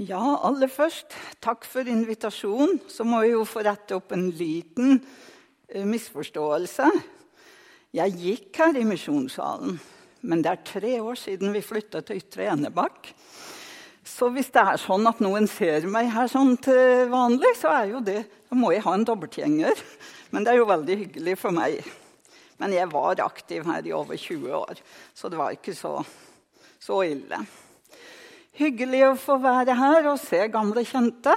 Ja, aller først, takk for invitasjonen. Så må jeg jo få rette opp en liten uh, misforståelse. Jeg gikk her i misjonssalen, men det er tre år siden vi flytta til Ytre Enebakk. Så hvis det er sånn at noen ser meg her sånn til vanlig, så er jo det, da må jeg ha en dobbeltgjenger. Men det er jo veldig hyggelig for meg. Men jeg var aktiv her i over 20 år, så det var ikke så, så ille. Hyggelig å få være her og se gamle kjente.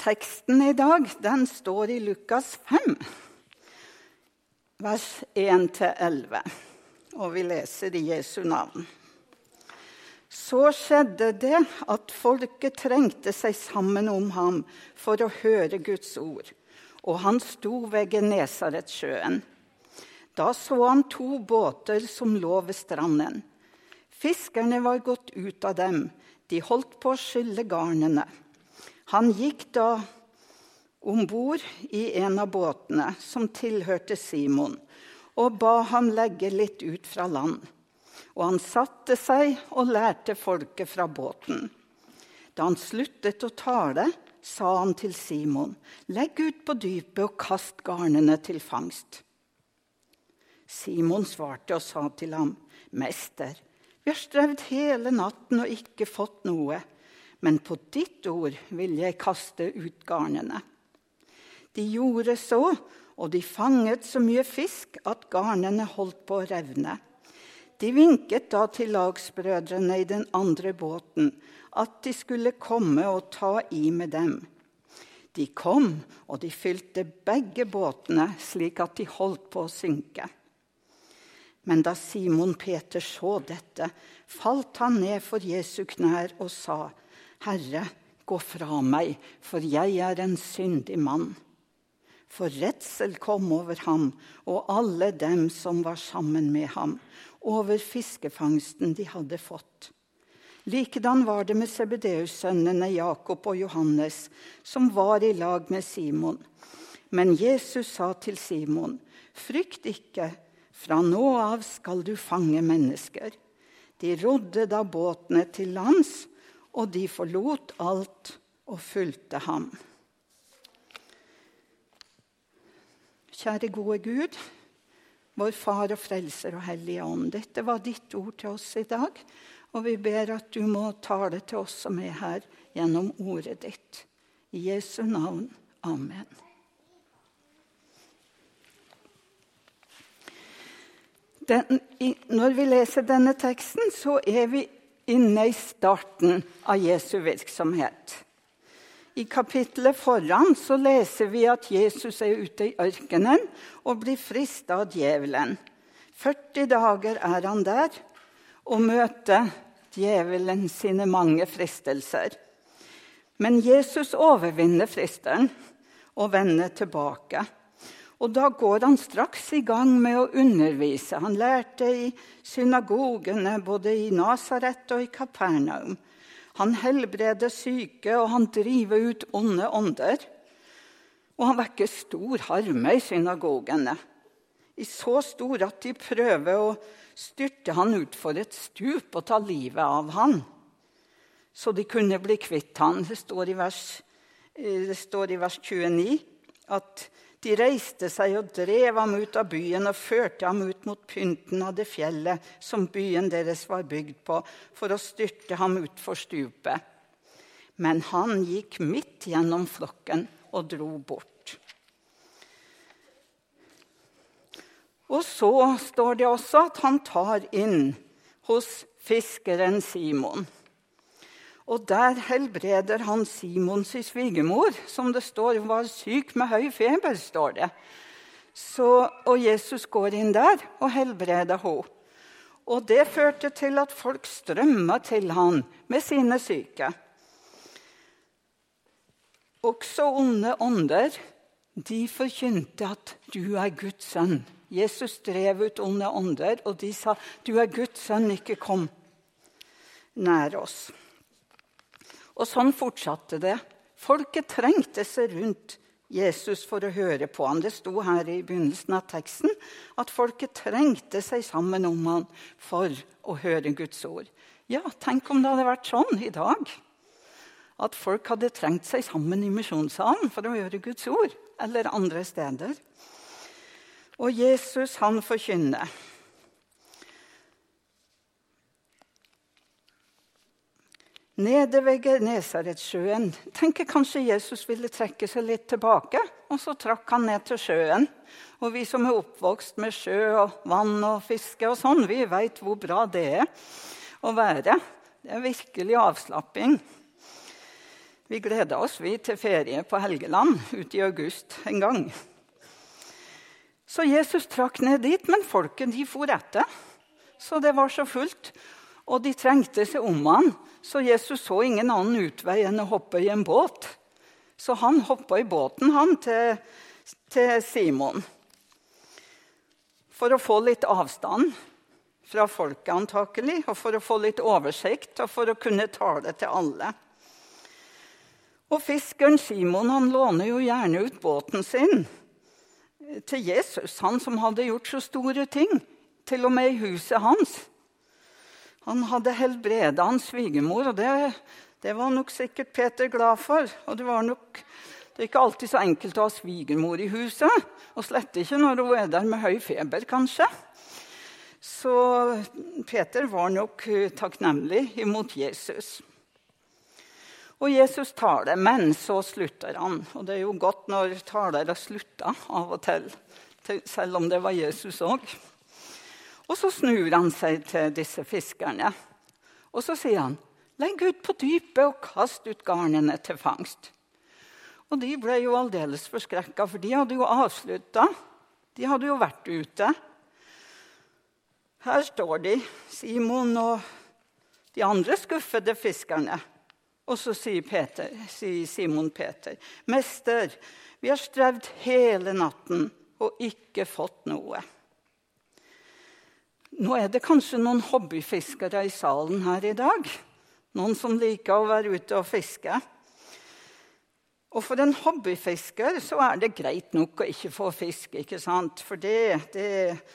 Teksten i dag den står i Lukas 5, vers 1-11. Og vi leser i Jesu navn. Så skjedde det at folket trengte seg sammen om ham for å høre Guds ord, og han sto ved Genesaretsjøen. Da så han to båter som lå ved stranden. Fiskerne var gått ut av dem. De holdt på å skylle garnene. Han gikk da om bord i en av båtene som tilhørte Simon, og ba ham legge litt ut fra land. Og han satte seg og lærte folket fra båten. Da han sluttet å tale, sa han til Simon.: Legg ut på dypet og kast garnene til fangst. Simon svarte og sa til ham, 'Mester, vi har strevd hele natten og ikke fått noe.' 'Men på ditt ord vil jeg kaste ut garnene.' De gjorde så, og de fanget så mye fisk at garnene holdt på å revne. De vinket da til lagsbrødrene i den andre båten at de skulle komme og ta i med dem. De kom, og de fylte begge båtene slik at de holdt på å synke. Men da Simon Peter så dette, falt han ned for Jesu knær og sa, Herre, gå fra meg, for jeg er en syndig mann. For redsel kom over ham og alle dem som var sammen med ham, over fiskefangsten de hadde fått. Likedan var det med Sebedeus-sønnene Jakob og Johannes, som var i lag med Simon. Men Jesus sa til Simon, frykt ikke, fra nå av skal du fange mennesker. De rodde da båtene til lands, og de forlot alt og fulgte ham. Kjære gode Gud, vår Far og Frelser og Hellige Ånd. Dette var ditt ord til oss i dag, og vi ber at du må tale til oss som er her, gjennom ordet ditt. I Jesu navn. Amen. Den, i, når vi leser denne teksten, så er vi inne i starten av Jesu virksomhet. I kapittelet foran så leser vi at Jesus er ute i ørkenen og blir frista av djevelen. 40 dager er han der og møter djevelen sine mange fristelser. Men Jesus overvinner fristeren og vender tilbake. Og da går han straks i gang med å undervise. Han lærte i synagogene både i Nasaret og i Kapernaum. Han helbreder syke, og han driver ut onde ånder. Og han vekker stor harme i synagogene. I så stor at de prøver å styrte han utfor et stup og ta livet av han. Så de kunne bli kvitt han. Det står i vers, eh, det står i vers 29 at de reiste seg og drev ham ut av byen og førte ham ut mot pynten av det fjellet som byen deres var bygd på, for å styrte ham utfor stupet. Men han gikk midt gjennom flokken og dro bort. Og så står det også at han tar inn hos fiskeren Simon. Og der helbreder han Simons svigermor, som det står var syk med høy feber. står det. Så, og Jesus går inn der og helbreder henne. Og det førte til at folk strømma til han med sine syke. Også onde ånder de forkynte at 'du er Guds sønn'. Jesus drev ut onde ånder, og de sa 'du er Guds sønn, ikke kom nær oss'. Og sånn fortsatte det. Folket trengte seg rundt Jesus for å høre på ham. Det sto her i begynnelsen av teksten at folket trengte seg sammen om ham for å høre Guds ord. Ja, tenk om det hadde vært sånn i dag. At folk hadde trengt seg sammen i misjonssalen for å høre Guds ord. Eller andre steder. Og Jesus, han forkynner. Nede ved Genesaretsjøen tenker kanskje Jesus ville trekke seg litt tilbake. Og så trakk han ned til sjøen. Og vi som er oppvokst med sjø og vann og fiske og sånn, vi veit hvor bra det er å være. Det er virkelig avslapping. Vi gleda oss vi til ferie på Helgeland ute i august en gang. Så Jesus trakk ned dit, men folket de for etter. Så det var så fullt. Og de trengte seg om han, så Jesus så ingen annen utvei enn å hoppe i en båt. Så han hoppa i båten han til, til Simon. For å få litt avstand fra folket antakelig, og for å få litt oversikt og for å kunne tale til alle. Og fiskeren Simon han låner jo gjerne ut båten sin til Jesus, han som hadde gjort så store ting, til og med i huset hans. Han hadde helbreda hans svigermor, og det, det, var nok sikkert Peter glad for. Og det, var nok, det er ikke alltid så enkelt å ha svigermor i huset. Og slett ikke når hun er der med høy feber, kanskje. Så Peter var nok takknemlig imot Jesus. Og Jesus taler, men så slutter han. Og det er jo godt når talere slutter av og til, selv om det var Jesus òg. Og så snur han seg til disse fiskerne, og så sier han, 'Legg ut på dypet og kast ut garnene til fangst.' Og de ble jo aldeles forskrekka, for de hadde jo avslutta. De hadde jo vært ute. Her står de, Simon og de andre skuffede fiskerne. Og så sier, Peter, sier Simon Peter, 'Mester, vi har strevd hele natten og ikke fått noe.' Nå er det kanskje noen hobbyfiskere i salen her i dag. Noen som liker å være ute og fiske. Og for en hobbyfisker så er det greit nok å ikke få fisk. ikke sant? For det, det,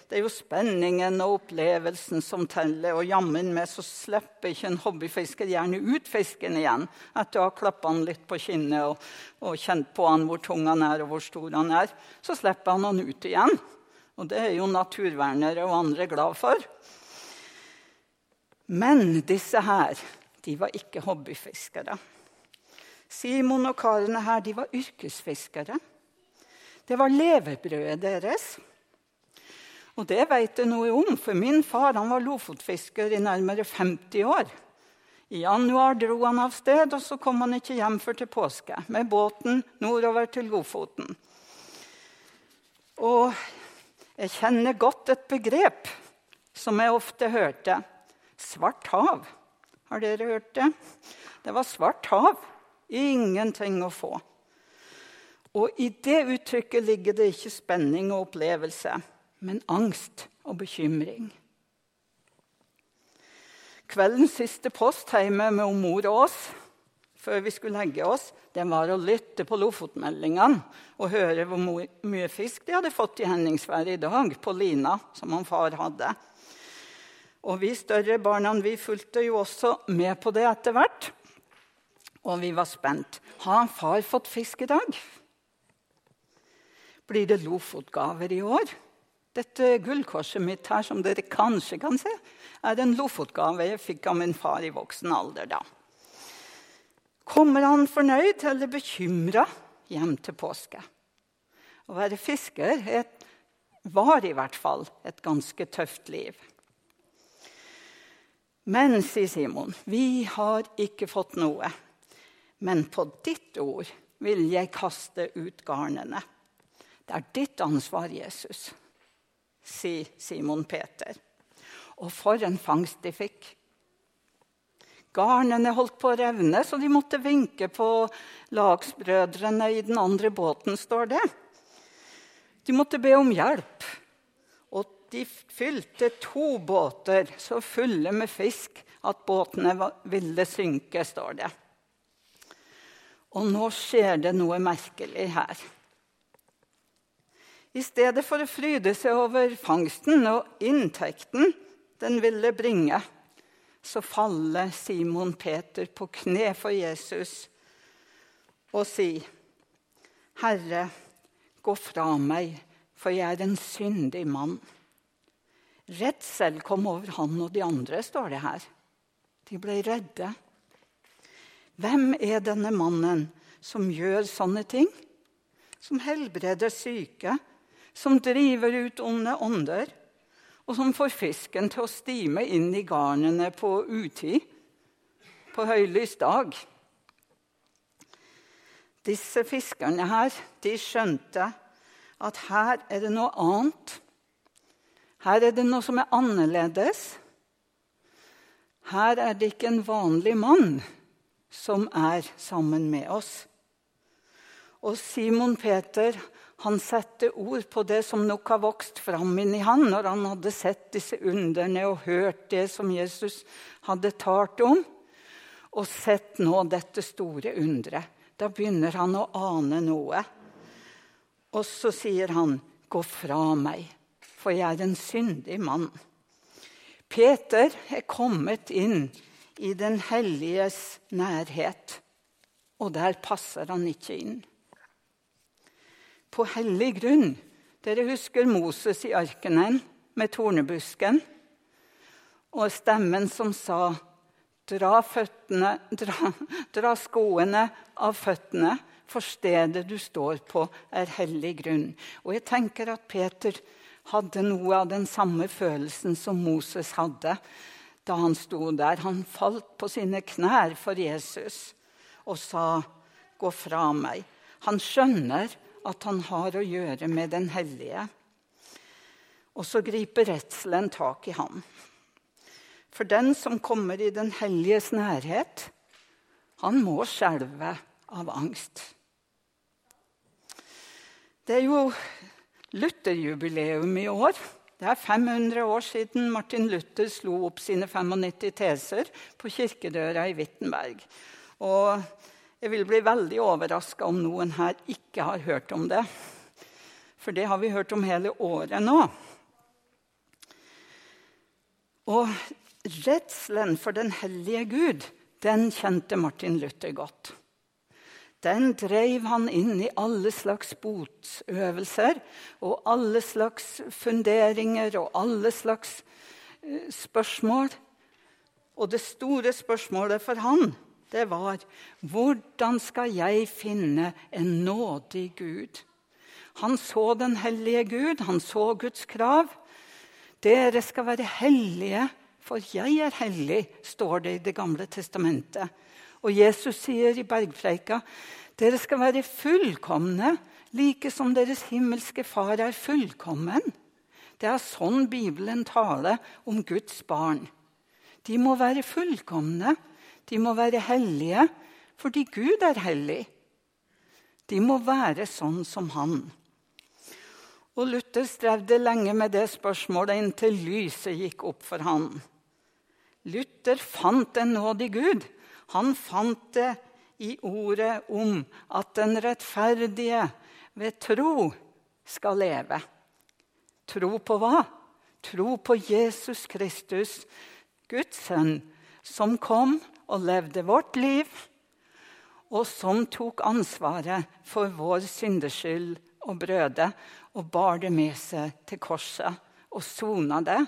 det er jo spenningen og opplevelsen som teller. Og jammen meg så slipper ikke en hobbyfisker gjerne ut fisken igjen etter å ha klappa han litt på kinnet og, og, kjent på han hvor tung han er og hvor stor han er. Så slipper han han ut igjen. Og det er jo naturvernere og andre glad for. Men disse her, de var ikke hobbyfiskere. Simon og karene her de var yrkesfiskere. Det var levebrødet deres. Og det vet jeg noe om, for min far var lofotfisker i nærmere 50 år. I januar dro han av sted, og så kom han ikke hjem før til påske. Med båten nordover til Lofoten. Og jeg kjenner godt et begrep som jeg ofte hørte. Svart hav. Har dere hørt det? Det var svart hav. Ingenting å få. Og i det uttrykket ligger det ikke spenning og opplevelse, men angst og bekymring. Kveldens siste post hjemme med mor og oss før vi skulle legge oss, det var å lytte på Lofotmeldingene og høre hvor mye fisk de hadde fått i Henningsvær i dag på lina som han far hadde. Og Vi større barna vi fulgte jo også med på det etter hvert og vi var spent. Har far fått fisk i dag? Blir det Lofotgaver i år? Dette gullkorset mitt her, som dere kanskje kan se, er en Lofotgave jeg fikk av min far i voksen alder. da. Kommer han fornøyd eller bekymra hjem til påske? Å være fisker et, var i hvert fall et ganske tøft liv. Men, sier Simon, vi har ikke fått noe. Men på ditt ord vil jeg kaste ut garnene. Det er ditt ansvar, Jesus, sier Simon Peter. Og for en fangst de fikk. Garnene holdt på å revne, så de måtte vinke på lagsbrødrene i den andre båten, står det. De måtte be om hjelp. Og de fylte to båter så fulle med fisk at båtene ville synke, står det. Og nå skjer det noe merkelig her. I stedet for å fryde seg over fangsten og inntekten den ville bringe, så faller Simon Peter på kne for Jesus og sier, 'Herre, gå fra meg, for jeg er en syndig mann.' Redsel kom over han og de andre, står det her. De ble redde. Hvem er denne mannen som gjør sånne ting? Som helbreder syke, som driver ut onde ånder, og som får fisken til å stime inn i garnene på utid, på høylys dag. Disse fiskerne her, de skjønte at her er det noe annet. Her er det noe som er annerledes. Her er det ikke en vanlig mann som er sammen med oss. Og Simon Peter han satte ord på det som nok har vokst fram inni han når han hadde sett disse underne og hørt det som Jesus hadde talt om, og sett nå dette store underet. Da begynner han å ane noe. Og så sier han, 'Gå fra meg, for jeg er en syndig mann'. Peter er kommet inn i den helliges nærhet, og der passer han ikke inn på hellig grunn. Dere husker Moses i arkenen med tornebusken og stemmen som sa dra, føttene, dra, dra skoene av føttene, for stedet du står på, er hellig grunn. Og jeg tenker at Peter hadde noe av den samme følelsen som Moses hadde da han sto der. Han falt på sine knær for Jesus og sa, 'Gå fra meg'. Han skjønner at han har å gjøre med den hellige. Og så griper redselen tak i ham. For den som kommer i den helliges nærhet, han må skjelve av angst. Det er jo Lutherjubileum i år. Det er 500 år siden Martin Luther slo opp sine 95 teser på kirkedøra i Wittenberg. Og jeg vil bli veldig overraska om noen her ikke har hørt om det. For det har vi hørt om hele året nå. Og redselen for den hellige Gud, den kjente Martin Luther godt. Den drev han inn i alle slags botsøvelser og alle slags funderinger og alle slags eh, spørsmål. Og det store spørsmålet for han det var hvordan skal jeg finne en nådig Gud? Han så den hellige Gud, han så Guds krav. Dere skal være hellige, for jeg er hellig, står det i Det gamle testamentet. Og Jesus sier i bergpreika dere skal være fullkomne, like som deres himmelske far er fullkommen. Det er sånn Bibelen taler om Guds barn. De må være fullkomne. De må være hellige fordi Gud er hellig. De må være sånn som han. Og Luther strevde lenge med det spørsmålet inntil lyset gikk opp for han. Luther fant en nådig Gud. Han fant det i ordet om at den rettferdige ved tro skal leve. Tro på hva? Tro på Jesus Kristus, Guds sønn, som kom og levde vårt liv, og som tok ansvaret for vår syndeskyld og brøde og bar det med seg til korset og sona det.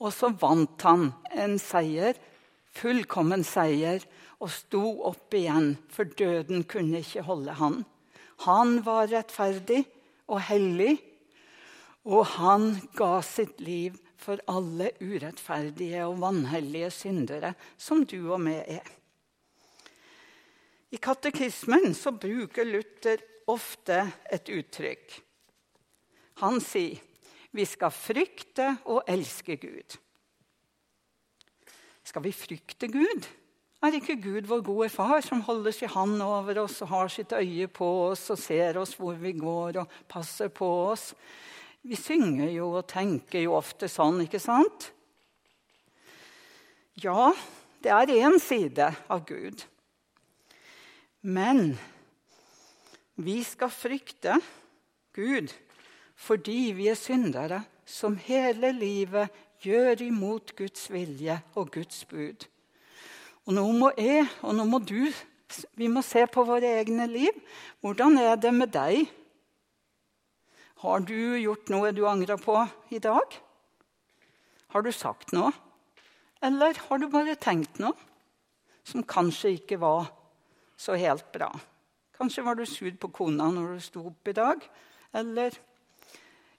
Og så vant han en seier, fullkommen seier, og sto opp igjen, for døden kunne ikke holde han. Han var rettferdig og hellig, og han ga sitt liv for alle urettferdige og vanhellige syndere, som du og meg er. I katekismen så bruker Luther ofte et uttrykk. Han sier vi skal frykte og elske Gud. Skal vi frykte Gud? Er ikke Gud vår gode far, som holder sin hånd over oss og har sitt øye på oss og ser oss hvor vi går og passer på oss? Vi synger jo og tenker jo ofte sånn, ikke sant? Ja, det er én side av Gud. Men vi skal frykte Gud fordi vi er syndere som hele livet gjør imot Guds vilje og Guds bud. Og nå må jeg, og nå må du, vi må se på våre egne liv. Hvordan er det med deg? Har du gjort noe du angrer på i dag? Har du sagt noe? Eller har du bare tenkt noe som kanskje ikke var så helt bra? Kanskje var du sur på kona når du sto opp i dag. Eller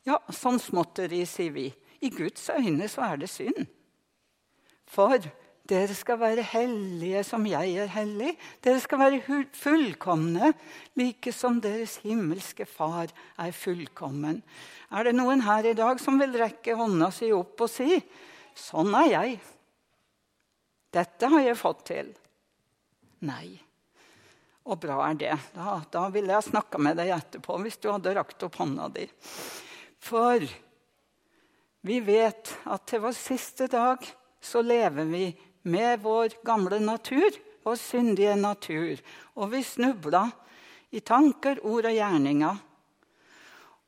Ja, sånn småtteri, sier vi. I Guds øyne så er det synd. For dere skal være hellige som jeg er hellig. Dere skal være fullkomne, like som deres himmelske Far er fullkommen. Er det noen her i dag som vil rekke hånda si opp og si sånn er jeg? Dette har jeg fått til. Nei. Og bra er det. Da, da ville jeg snakka med deg etterpå hvis du hadde rakt opp hånda di. For vi vet at til vår siste dag så lever vi med vår gamle natur, vår syndige natur. Og vi snubla i tanker, ord og gjerninger.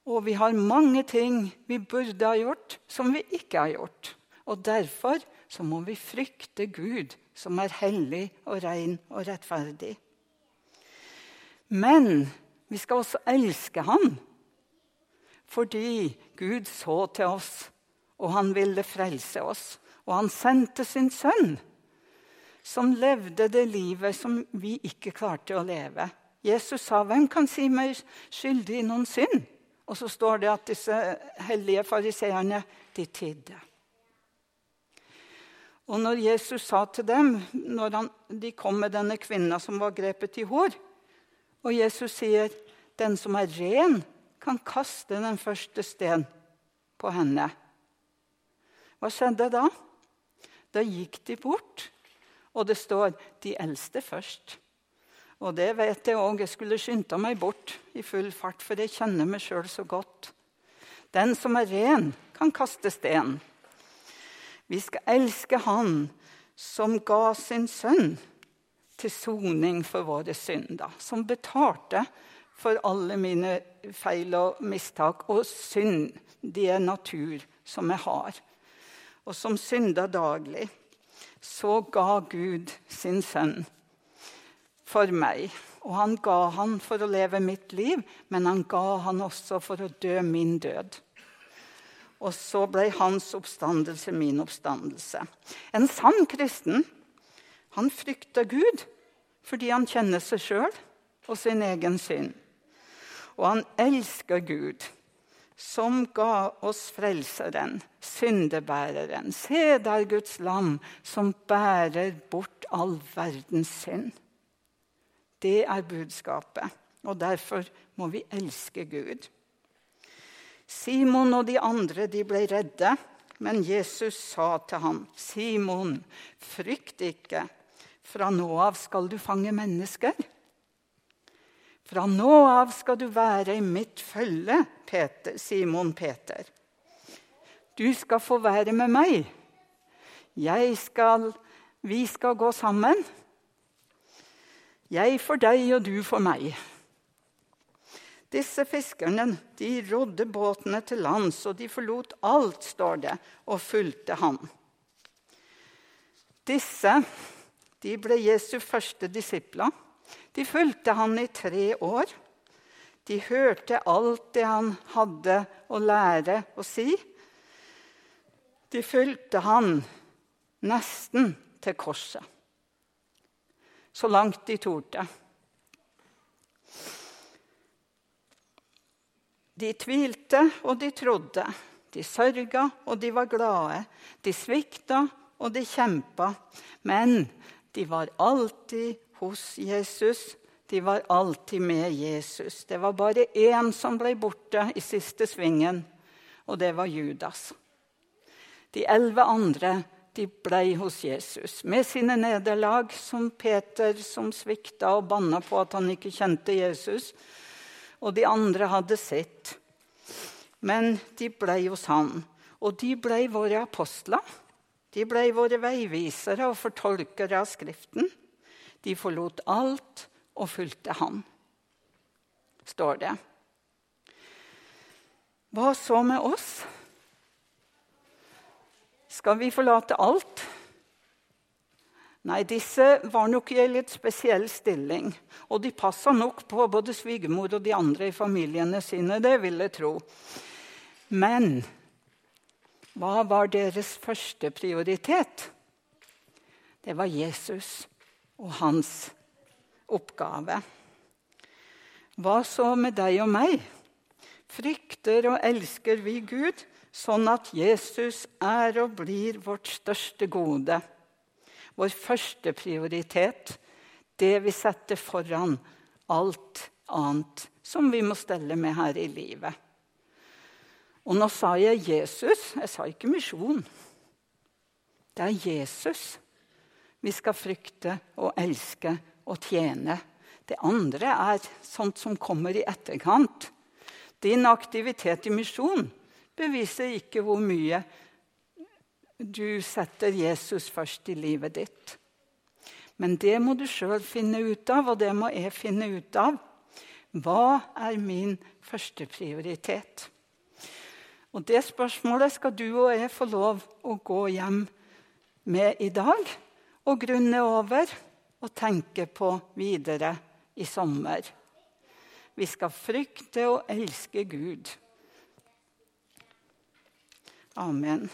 Og vi har mange ting vi burde ha gjort, som vi ikke har gjort. Og derfor så må vi frykte Gud, som er hellig og ren og rettferdig. Men vi skal også elske ham. Fordi Gud så til oss, og han ville frelse oss. Og han sendte sin sønn, som levde det livet som vi ikke klarte å leve. Jesus sa, 'Hvem kan si meg skyldig i noen synd?' Og så står det at disse hellige fariseerne, de tidde. Og når Jesus sa til dem, når han, de kom med denne kvinna som var grepet i hår, og Jesus sier, 'Den som er ren, kan kaste den første sten på henne.' Hva skjedde da? Da gikk de bort, og det står 'de eldste først'. Og det vet jeg òg. Jeg skulle skynda meg bort i full fart, for jeg kjenner meg sjøl så godt. Den som er ren, kan kaste sten. Vi skal elske Han som ga sin sønn til soning for våre synder. Som betalte for alle mine feil og mistak og syndige natur som jeg har. Og som synder daglig. Så ga Gud sin sønn for meg. Og han ga han for å leve mitt liv, men han ga han også for å dø min død. Og så ble hans oppstandelse min oppstandelse. En sann kristen han frykter Gud fordi han kjenner seg sjøl og sin egen synd. Og han elsker Gud, som ga oss Frelseren, syndebæreren. Se der Guds lam, som bærer bort all verdens synd. Det er budskapet, og derfor må vi elske Gud. Simon og de andre de ble redde, men Jesus sa til ham, 'Simon, frykt ikke.' Fra nå av skal du fange mennesker. Fra nå av skal du være i mitt følge, Peter, Simon Peter. Du skal få være med meg. Skal, vi skal gå sammen. Jeg for deg, og du for meg. Disse fiskerne de rodde båtene til lands, og de forlot alt, står det, og fulgte ham. Disse de ble Jesu første disipler. De fulgte han i tre år. De hørte alt det han hadde å lære å si. De fulgte han nesten til korset. Så langt de torde. De tvilte, og de trodde. De sørga, og de var glade. De svikta, og de kjempa. Men de var alltid hos Jesus. De var alltid med Jesus. Det var bare én som ble borte i siste svingen, og det var Judas. De elleve andre de ble hos Jesus med sine nederlag, som Peter som svikta og banna på at han ikke kjente Jesus. Og de andre hadde sitt. Men de ble hos han, og de ble våre apostler. De ble våre veivisere og fortolkere av Skriften. De forlot alt og fulgte Han, står det. Hva så med oss? Skal vi forlate alt? Nei, disse var nok i en litt spesiell stilling. Og de passa nok på både svigermor og de andre i familiene sine, det vil jeg tro. Men hva var deres første prioritet? Det var Jesus og hans oppgave. Hva så med deg og meg? Frykter og elsker vi Gud? sånn at Jesus er og blir vårt største gode, vår første prioritet, det vi setter foran alt annet som vi må stelle med her i livet. Og nå sa jeg Jesus, jeg sa ikke misjon. Det er Jesus vi skal frykte og elske og tjene. Det andre er sånt som kommer i etterkant. Din aktivitet i misjon beviser ikke hvor mye du setter Jesus først i livet ditt. Men det må du sjøl finne ut av, og det må jeg finne ut av. Hva er min første prioritet? Og Det spørsmålet skal du og jeg få lov å gå hjem med i dag og grunne over og tenke på videre i sommer. Vi skal frykte og elske Gud. Amen.